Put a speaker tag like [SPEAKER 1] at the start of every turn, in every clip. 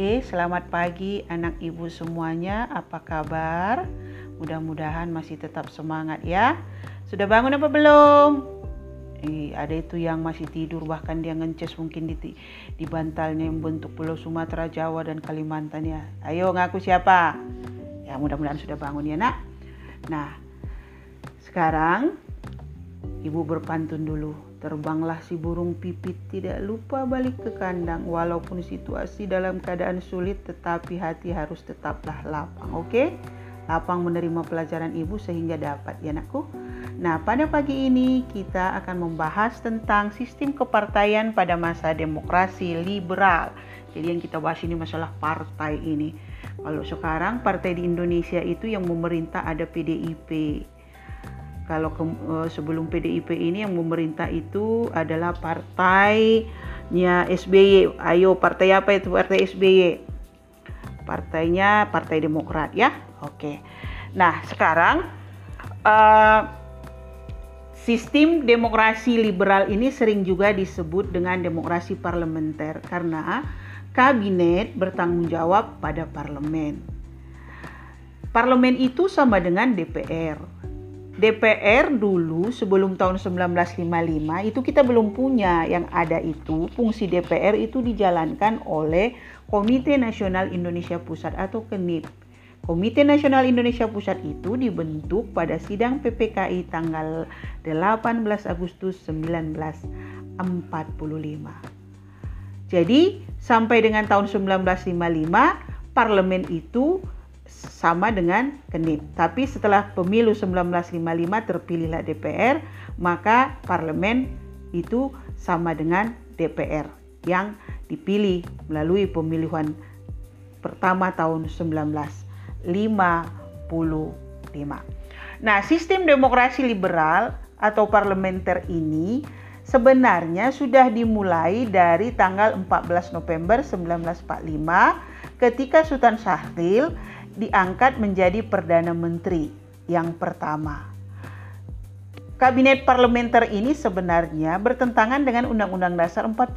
[SPEAKER 1] Oke, selamat pagi anak ibu semuanya. Apa kabar? Mudah-mudahan masih tetap semangat ya. Sudah bangun apa belum? Eh, ada itu yang masih tidur bahkan dia ngences mungkin di di bantalnya yang bentuk Pulau Sumatera, Jawa dan Kalimantan ya. Ayo ngaku siapa? Ya mudah-mudahan sudah bangun ya nak. Nah, sekarang ibu berpantun dulu. Terbanglah si burung pipit tidak lupa balik ke kandang walaupun situasi dalam keadaan sulit tetapi hati harus tetaplah lapang. Oke? Okay? Lapang menerima pelajaran ibu sehingga dapat ya anakku. Nah, pada pagi ini kita akan membahas tentang sistem kepartaian pada masa demokrasi liberal. Jadi yang kita bahas ini masalah partai ini. Kalau sekarang partai di Indonesia itu yang memerintah ada PDIP, kalau ke, uh, sebelum PDIP ini yang memerintah itu adalah partainya SBY. Ayo partai apa itu partai SBY? Partainya Partai Demokrat ya. Oke. Nah sekarang uh, sistem demokrasi liberal ini sering juga disebut dengan demokrasi parlementer karena kabinet bertanggung jawab pada parlemen. Parlemen itu sama dengan DPR DPR dulu sebelum tahun 1955 itu kita belum punya yang ada itu fungsi DPR itu dijalankan oleh Komite Nasional Indonesia Pusat atau KNIP. Komite Nasional Indonesia Pusat itu dibentuk pada sidang PPKI tanggal 18 Agustus 1945. Jadi sampai dengan tahun 1955 parlemen itu sama dengan KENIP. Tapi setelah pemilu 1955 terpilihlah DPR, maka parlemen itu sama dengan DPR yang dipilih melalui pemilihan pertama tahun 1955. Nah, sistem demokrasi liberal atau parlementer ini sebenarnya sudah dimulai dari tanggal 14 November 1945 ketika Sultan Syahrir diangkat menjadi Perdana Menteri yang pertama. Kabinet parlementer ini sebenarnya bertentangan dengan Undang-Undang Dasar 45,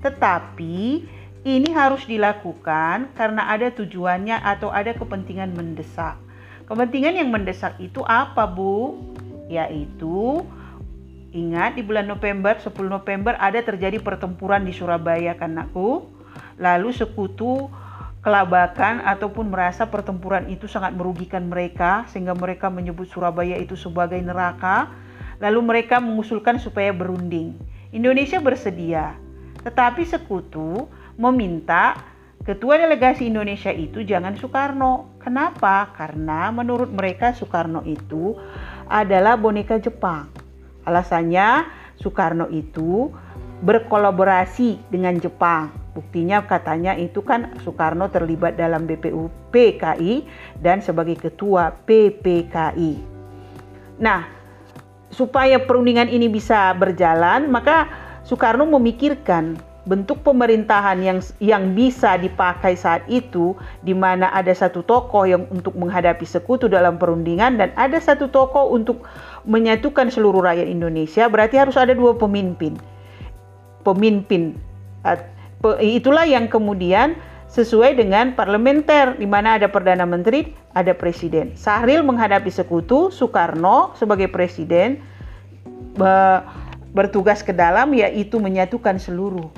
[SPEAKER 1] tetapi ini harus dilakukan karena ada tujuannya atau ada kepentingan mendesak. Kepentingan yang mendesak itu apa, Bu? Yaitu ingat di bulan November, 10 November ada terjadi pertempuran di Surabaya kan, aku. Lalu sekutu kelabakan ataupun merasa pertempuran itu sangat merugikan mereka sehingga mereka menyebut Surabaya itu sebagai neraka. Lalu mereka mengusulkan supaya berunding. Indonesia bersedia tetapi sekutu meminta ketua delegasi Indonesia itu jangan Soekarno. Kenapa? Karena menurut mereka Soekarno itu adalah boneka Jepang. Alasannya Soekarno itu berkolaborasi dengan Jepang Buktinya katanya itu kan Soekarno terlibat dalam BPU PKI dan sebagai ketua PPKI. Nah, supaya perundingan ini bisa berjalan, maka Soekarno memikirkan bentuk pemerintahan yang yang bisa dipakai saat itu di mana ada satu tokoh yang untuk menghadapi sekutu dalam perundingan dan ada satu tokoh untuk menyatukan seluruh rakyat Indonesia berarti harus ada dua pemimpin pemimpin itulah yang kemudian sesuai dengan parlementer di mana ada perdana menteri, ada presiden. Sahril menghadapi sekutu, Soekarno sebagai presiden bertugas ke dalam yaitu menyatukan seluruh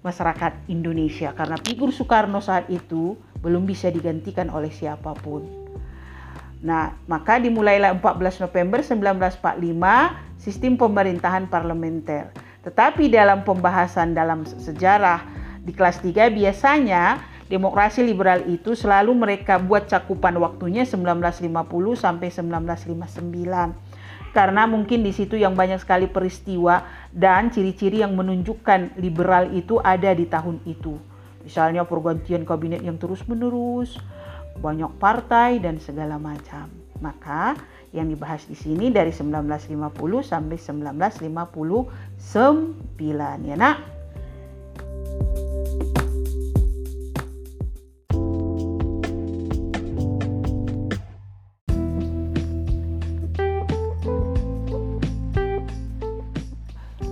[SPEAKER 1] masyarakat Indonesia karena figur Soekarno saat itu belum bisa digantikan oleh siapa pun. Nah, maka dimulailah 14 November 1945 sistem pemerintahan parlementer. Tetapi dalam pembahasan dalam sejarah di kelas 3 biasanya demokrasi liberal itu selalu mereka buat cakupan waktunya 1950 sampai 1959. Karena mungkin di situ yang banyak sekali peristiwa dan ciri-ciri yang menunjukkan liberal itu ada di tahun itu. Misalnya pergantian kabinet yang terus-menerus, banyak partai dan segala macam. Maka yang dibahas di sini dari 1950 sampai 1959 ya nak.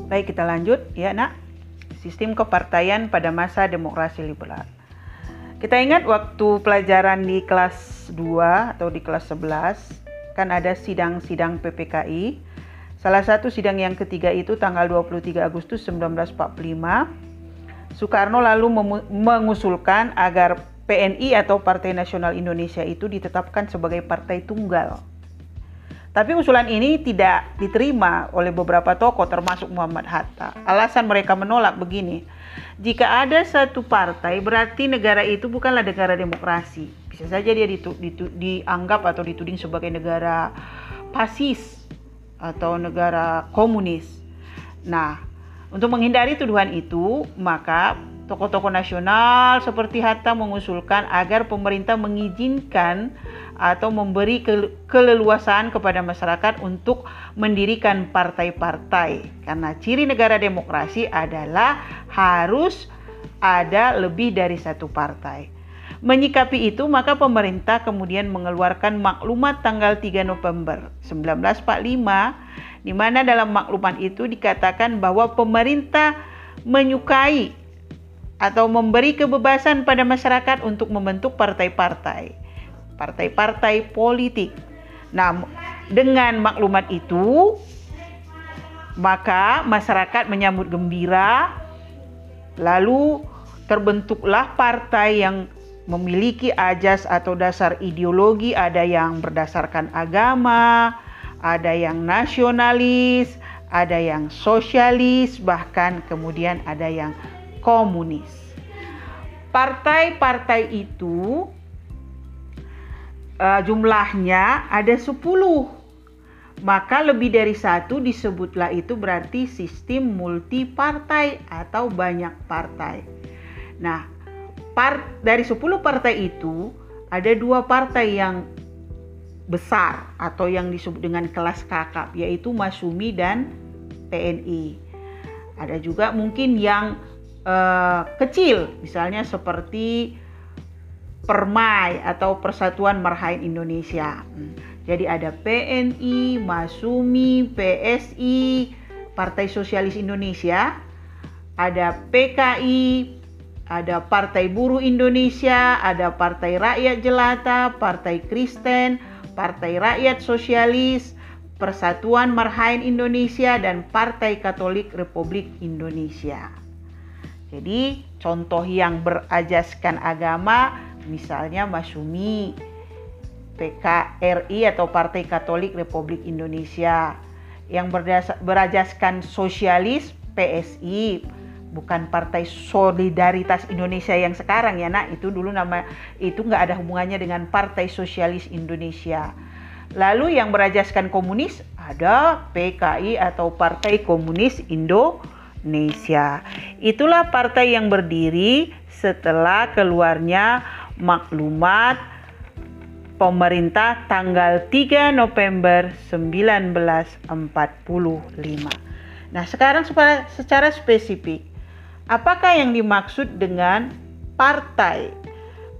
[SPEAKER 1] Baik kita lanjut ya nak. sistem kepartaian pada masa demokrasi liberal. Kita ingat waktu pelajaran di kelas 2 atau di kelas 11 kan ada sidang-sidang PPKI. Salah satu sidang yang ketiga itu tanggal 23 Agustus 1945. Soekarno lalu mengusulkan agar PNI atau Partai Nasional Indonesia itu ditetapkan sebagai partai tunggal. Tapi usulan ini tidak diterima oleh beberapa tokoh termasuk Muhammad Hatta. Alasan mereka menolak begini. Jika ada satu partai berarti negara itu bukanlah negara demokrasi. Bisa saja dia ditu, ditu, dianggap atau dituding sebagai negara pasis atau negara komunis. Nah, untuk menghindari tuduhan itu, maka Tokoh-tokoh nasional seperti Hatta mengusulkan agar pemerintah mengizinkan atau memberi keleluasaan kepada masyarakat untuk mendirikan partai-partai. Karena ciri negara demokrasi adalah harus ada lebih dari satu partai. Menyikapi itu, maka pemerintah kemudian mengeluarkan maklumat tanggal 3 November 1945 di mana dalam maklumat itu dikatakan bahwa pemerintah menyukai atau memberi kebebasan pada masyarakat untuk membentuk partai-partai, partai-partai politik. Nah, dengan maklumat itu, maka masyarakat menyambut gembira, lalu terbentuklah partai yang memiliki ajas atau dasar ideologi, ada yang berdasarkan agama, ada yang nasionalis, ada yang sosialis, bahkan kemudian ada yang komunis. Partai-partai itu uh, jumlahnya ada 10. Maka lebih dari satu disebutlah itu berarti sistem multi partai atau banyak partai. Nah, part, dari 10 partai itu ada dua partai yang besar atau yang disebut dengan kelas kakap yaitu Masumi dan PNI. Ada juga mungkin yang uh, kecil, misalnya seperti Permai atau Persatuan Marhain Indonesia. Hmm. Jadi ada PNI, Masumi, PSI, Partai Sosialis Indonesia, ada PKI, ada Partai Buruh Indonesia, ada Partai Rakyat Jelata, Partai Kristen, Partai Rakyat Sosialis, Persatuan Marhain Indonesia, dan Partai Katolik Republik Indonesia. Jadi contoh yang berajaskan agama misalnya Masumi, PKRI atau Partai Katolik Republik Indonesia yang berajaskan sosialis PSI bukan Partai Solidaritas Indonesia yang sekarang ya nak itu dulu nama itu nggak ada hubungannya dengan Partai Sosialis Indonesia. Lalu yang berajaskan komunis ada PKI atau Partai Komunis Indonesia. Indonesia. Itulah partai yang berdiri setelah keluarnya maklumat pemerintah tanggal 3 November 1945. Nah, sekarang secara spesifik, apakah yang dimaksud dengan partai?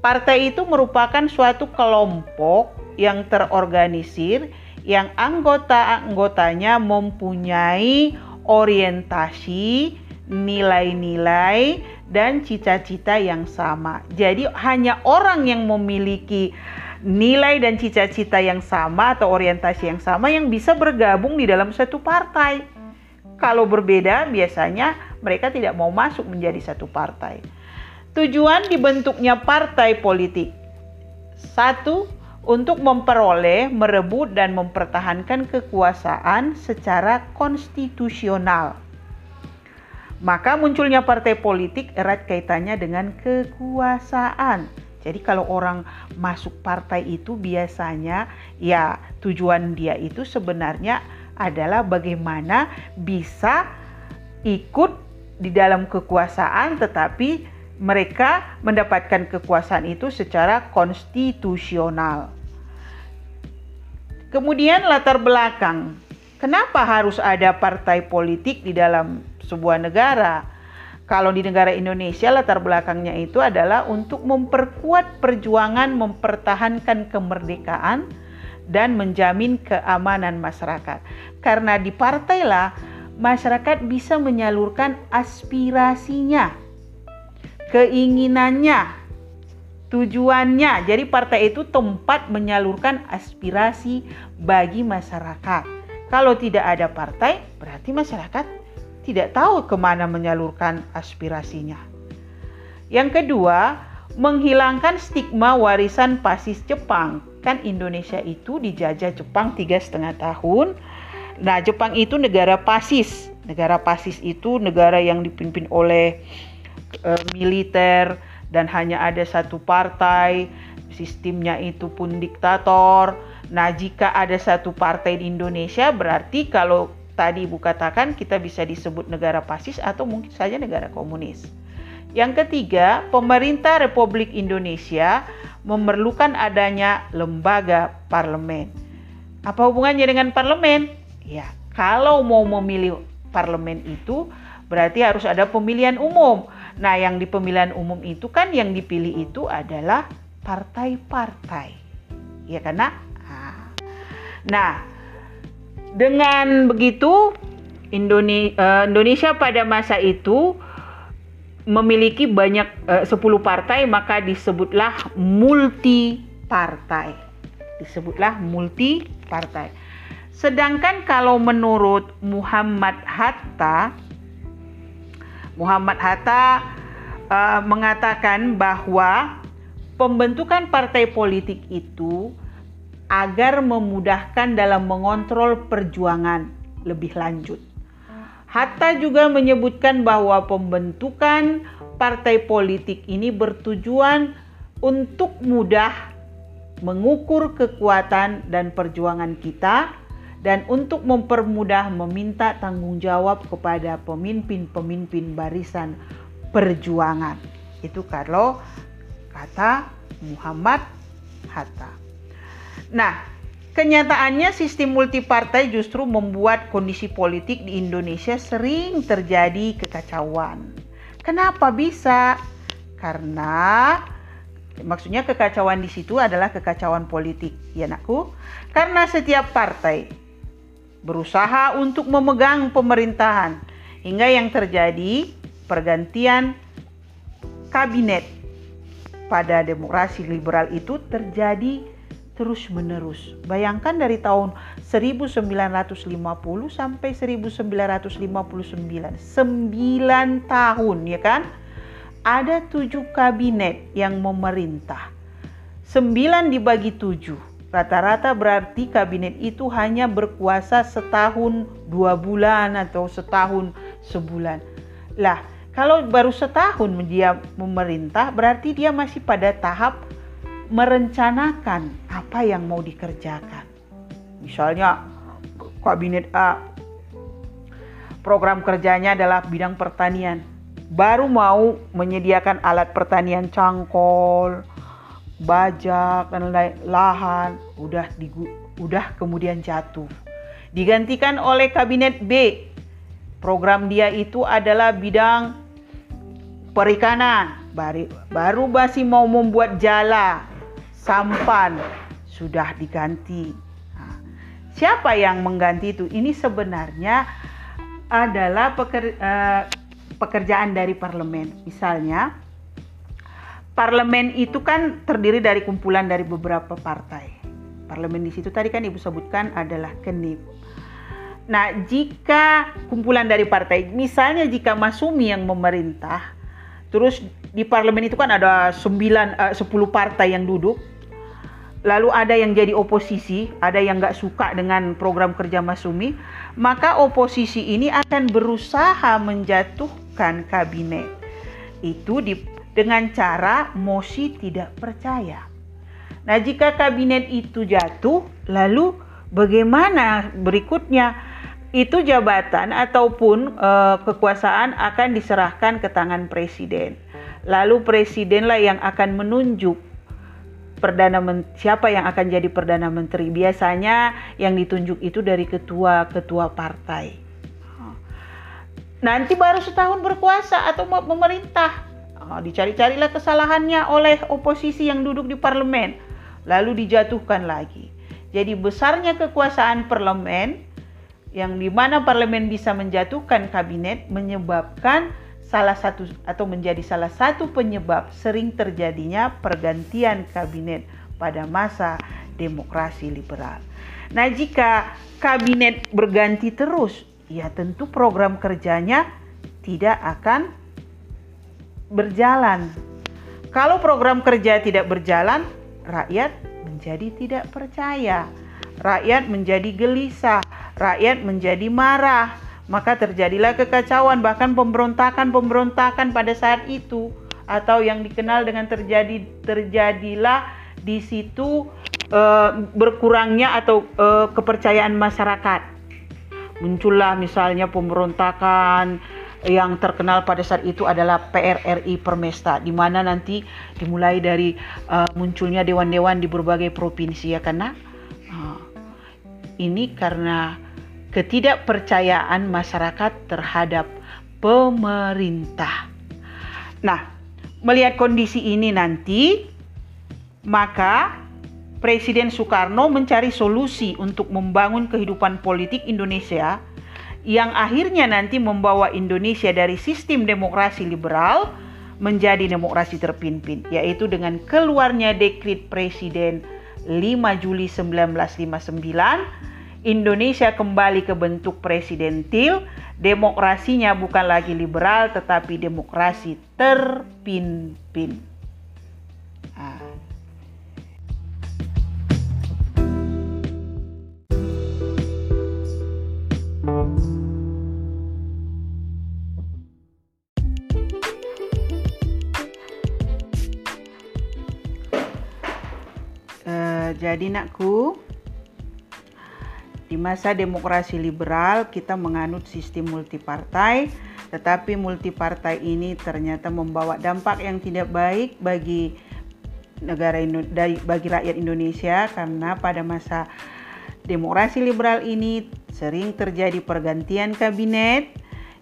[SPEAKER 1] Partai itu merupakan suatu kelompok yang terorganisir yang anggota-anggotanya mempunyai orientasi, nilai-nilai, dan cita-cita yang sama. Jadi, hanya orang yang memiliki nilai dan cita-cita yang sama atau orientasi yang sama yang bisa bergabung di dalam satu partai. Kalau berbeda, biasanya mereka tidak mau masuk menjadi satu partai. Tujuan dibentuknya partai politik. Satu, untuk memperoleh, merebut, dan mempertahankan kekuasaan secara konstitusional. Maka munculnya partai politik erat kaitannya dengan kekuasaan. Jadi kalau orang masuk partai itu biasanya ya tujuan dia itu sebenarnya adalah bagaimana bisa ikut di dalam kekuasaan tetapi mereka mendapatkan kekuasaan itu secara konstitusional. Kemudian latar belakang. Kenapa harus ada partai politik di dalam sebuah negara? Kalau di negara Indonesia latar belakangnya itu adalah untuk memperkuat perjuangan mempertahankan kemerdekaan dan menjamin keamanan masyarakat. Karena di partailah masyarakat bisa menyalurkan aspirasinya, keinginannya, tujuannya. Jadi partai itu tempat menyalurkan aspirasi bagi masyarakat. Kalau tidak ada partai, berarti masyarakat tidak tahu ke mana menyalurkan aspirasinya. Yang kedua, menghilangkan stigma warisan pasis Jepang. Kan Indonesia itu dijajah Jepang tiga setengah tahun. Nah, Jepang itu negara pasis. Negara pasis itu negara yang dipimpin oleh uh, militer, dan hanya ada satu partai, sistemnya itu pun diktator. Nah, jika ada satu partai di Indonesia, berarti kalau tadi Ibu katakan kita bisa disebut negara fasis atau mungkin saja negara komunis. Yang ketiga, pemerintah Republik Indonesia memerlukan adanya lembaga parlemen. Apa hubungannya dengan parlemen? Ya, kalau mau memilih parlemen itu berarti harus ada pemilihan umum. Nah, yang di pemilihan umum itu kan yang dipilih itu adalah partai-partai. Ya karena Nah, dengan begitu eh, Indonesia pada masa itu memiliki banyak eh, 10 partai maka disebutlah multi partai. Disebutlah multi partai. Sedangkan kalau menurut Muhammad Hatta Muhammad Hatta uh, mengatakan bahwa pembentukan partai politik itu agar memudahkan dalam mengontrol perjuangan lebih lanjut. Hatta juga menyebutkan bahwa pembentukan partai politik ini bertujuan untuk mudah mengukur kekuatan dan perjuangan kita dan untuk mempermudah meminta tanggung jawab kepada pemimpin-pemimpin barisan perjuangan. Itu kalau kata Muhammad Hatta. Nah, kenyataannya sistem multipartai justru membuat kondisi politik di Indonesia sering terjadi kekacauan. Kenapa bisa? Karena maksudnya kekacauan di situ adalah kekacauan politik, ya nakku. Karena setiap partai berusaha untuk memegang pemerintahan hingga yang terjadi pergantian kabinet pada demokrasi liberal itu terjadi terus-menerus. Bayangkan dari tahun 1950 sampai 1959, 9 tahun ya kan? Ada tujuh kabinet yang memerintah. Sembilan dibagi tujuh Rata-rata berarti kabinet itu hanya berkuasa setahun dua bulan atau setahun sebulan. Lah, kalau baru setahun dia memerintah, berarti dia masih pada tahap merencanakan apa yang mau dikerjakan. Misalnya kabinet A program kerjanya adalah bidang pertanian. Baru mau menyediakan alat pertanian cangkol, bajak dan lahan udah digu, udah kemudian jatuh. Digantikan oleh kabinet B. Program dia itu adalah bidang perikanan. Baru, baru masih mau membuat jala, sampan sudah diganti. Nah, siapa yang mengganti itu? Ini sebenarnya adalah peker, uh, pekerjaan dari parlemen. Misalnya, parlemen itu kan terdiri dari kumpulan dari beberapa partai. Parlemen di situ tadi kan ibu sebutkan adalah kenip. Nah, jika kumpulan dari partai, misalnya jika Masumi yang memerintah, terus di parlemen itu kan ada 9 uh, 10 partai yang duduk. Lalu ada yang jadi oposisi, ada yang nggak suka dengan program kerja Masumi, maka oposisi ini akan berusaha menjatuhkan kabinet. Itu di dengan cara mosi tidak percaya. Nah, jika kabinet itu jatuh, lalu bagaimana berikutnya? Itu jabatan ataupun e, kekuasaan akan diserahkan ke tangan presiden. Lalu presidenlah yang akan menunjuk perdana siapa yang akan jadi perdana menteri. Biasanya yang ditunjuk itu dari ketua-ketua partai. Nanti baru setahun berkuasa atau memerintah Nah, dicari-carilah kesalahannya oleh oposisi yang duduk di parlemen, lalu dijatuhkan lagi. Jadi besarnya kekuasaan parlemen yang di mana parlemen bisa menjatuhkan kabinet menyebabkan salah satu atau menjadi salah satu penyebab sering terjadinya pergantian kabinet pada masa demokrasi liberal. Nah, jika kabinet berganti terus, ya tentu program kerjanya tidak akan berjalan. Kalau program kerja tidak berjalan, rakyat menjadi tidak percaya. Rakyat menjadi gelisah, rakyat menjadi marah, maka terjadilah kekacauan bahkan pemberontakan-pemberontakan pada saat itu atau yang dikenal dengan terjadi terjadilah di situ uh, berkurangnya atau uh, kepercayaan masyarakat. Muncullah misalnya pemberontakan yang terkenal pada saat itu adalah PRRI Permesta di mana nanti dimulai dari uh, munculnya dewan-dewan di berbagai provinsi ya karena uh, ini karena ketidakpercayaan masyarakat terhadap pemerintah. Nah, melihat kondisi ini nanti maka Presiden Soekarno mencari solusi untuk membangun kehidupan politik Indonesia yang akhirnya nanti membawa Indonesia dari sistem demokrasi liberal menjadi demokrasi terpimpin, yaitu dengan keluarnya dekrit Presiden 5 Juli 1959, Indonesia kembali ke bentuk presidentil, demokrasinya bukan lagi liberal tetapi demokrasi terpimpin. Nah. Jadi nakku, masa demokrasi liberal kita menganut sistem multipartai, tetapi multipartai ini ternyata membawa dampak yang tidak baik bagi negara bagi rakyat Indonesia karena pada masa demokrasi liberal ini sering terjadi pergantian kabinet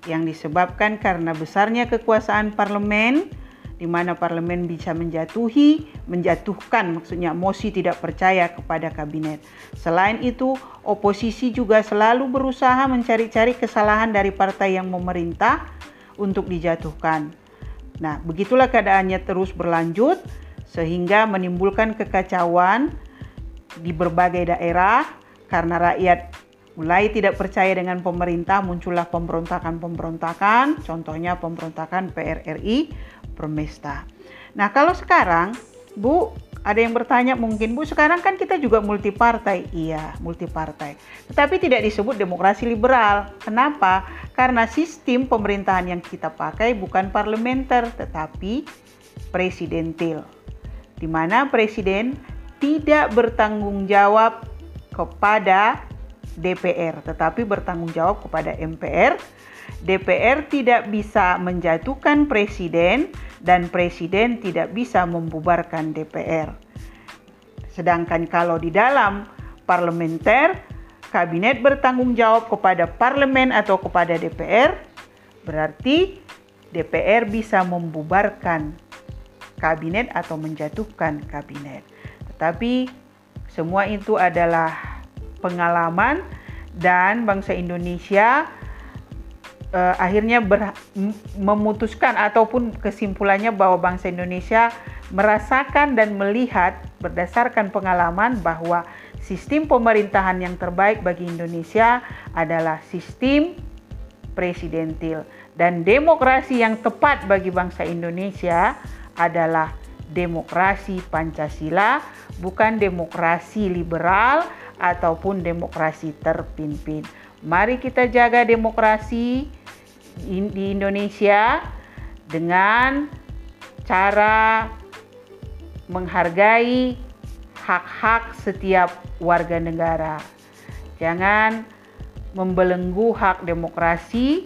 [SPEAKER 1] yang disebabkan karena besarnya kekuasaan parlemen di mana parlemen bisa menjatuhi, menjatuhkan maksudnya mosi tidak percaya kepada kabinet. Selain itu, oposisi juga selalu berusaha mencari-cari kesalahan dari partai yang memerintah untuk dijatuhkan. Nah, begitulah keadaannya terus berlanjut sehingga menimbulkan kekacauan di berbagai daerah karena rakyat mulai tidak percaya dengan pemerintah muncullah pemberontakan-pemberontakan contohnya pemberontakan PRRI Permesta. Nah, kalau sekarang, Bu, ada yang bertanya mungkin, Bu, sekarang kan kita juga multipartai. Iya, multipartai. Tetapi tidak disebut demokrasi liberal. Kenapa? Karena sistem pemerintahan yang kita pakai bukan parlementer, tetapi presidentil. Di mana presiden tidak bertanggung jawab kepada DPR, tetapi bertanggung jawab kepada MPR. DPR tidak bisa menjatuhkan presiden dan presiden tidak bisa membubarkan DPR. Sedangkan kalau di dalam parlementer, kabinet bertanggung jawab kepada parlemen atau kepada DPR, berarti DPR bisa membubarkan kabinet atau menjatuhkan kabinet. Tetapi semua itu adalah pengalaman dan bangsa Indonesia uh, akhirnya ber, memutuskan ataupun kesimpulannya bahwa bangsa Indonesia merasakan dan melihat berdasarkan pengalaman bahwa sistem pemerintahan yang terbaik bagi Indonesia adalah sistem presidentil dan demokrasi yang tepat bagi bangsa Indonesia adalah demokrasi Pancasila bukan demokrasi liberal ataupun demokrasi terpimpin. Mari kita jaga demokrasi di Indonesia dengan cara menghargai hak-hak setiap warga negara. Jangan membelenggu hak demokrasi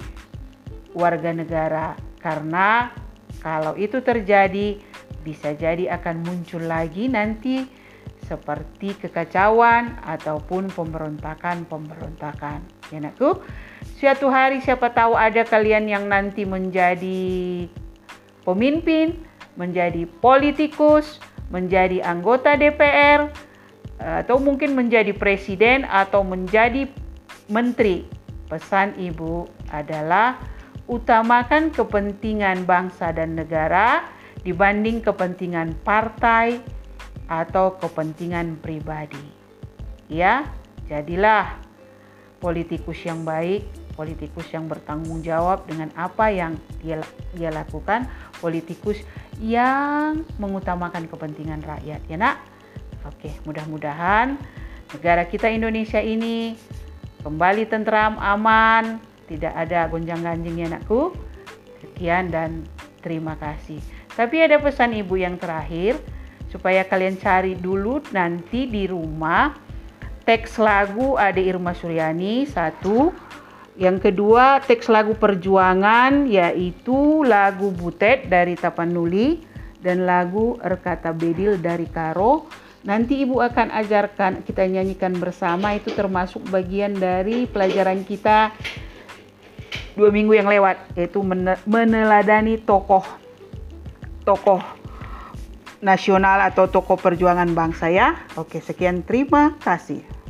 [SPEAKER 1] warga negara karena kalau itu terjadi bisa jadi akan muncul lagi nanti seperti kekacauan ataupun pemberontakan-pemberontakan. Ya nakku, suatu hari siapa tahu ada kalian yang nanti menjadi pemimpin, menjadi politikus, menjadi anggota DPR, atau mungkin menjadi presiden atau menjadi menteri pesan ibu adalah utamakan kepentingan bangsa dan negara dibanding kepentingan partai atau kepentingan pribadi. Ya, jadilah politikus yang baik, politikus yang bertanggung jawab dengan apa yang dia, dia lakukan, politikus yang mengutamakan kepentingan rakyat. Ya, Nak? Oke, mudah-mudahan negara kita Indonesia ini kembali tentram, aman, tidak ada gonjang-ganjing ya anakku. Sekian dan terima kasih. Tapi ada pesan ibu yang terakhir supaya kalian cari dulu nanti di rumah teks lagu Ade Irma Suryani satu yang kedua teks lagu perjuangan yaitu lagu Butet dari Tapanuli dan lagu Erkata Bedil dari Karo nanti ibu akan ajarkan kita nyanyikan bersama itu termasuk bagian dari pelajaran kita dua minggu yang lewat yaitu meneladani tokoh tokoh nasional atau tokoh perjuangan bangsa ya. Oke, sekian terima kasih.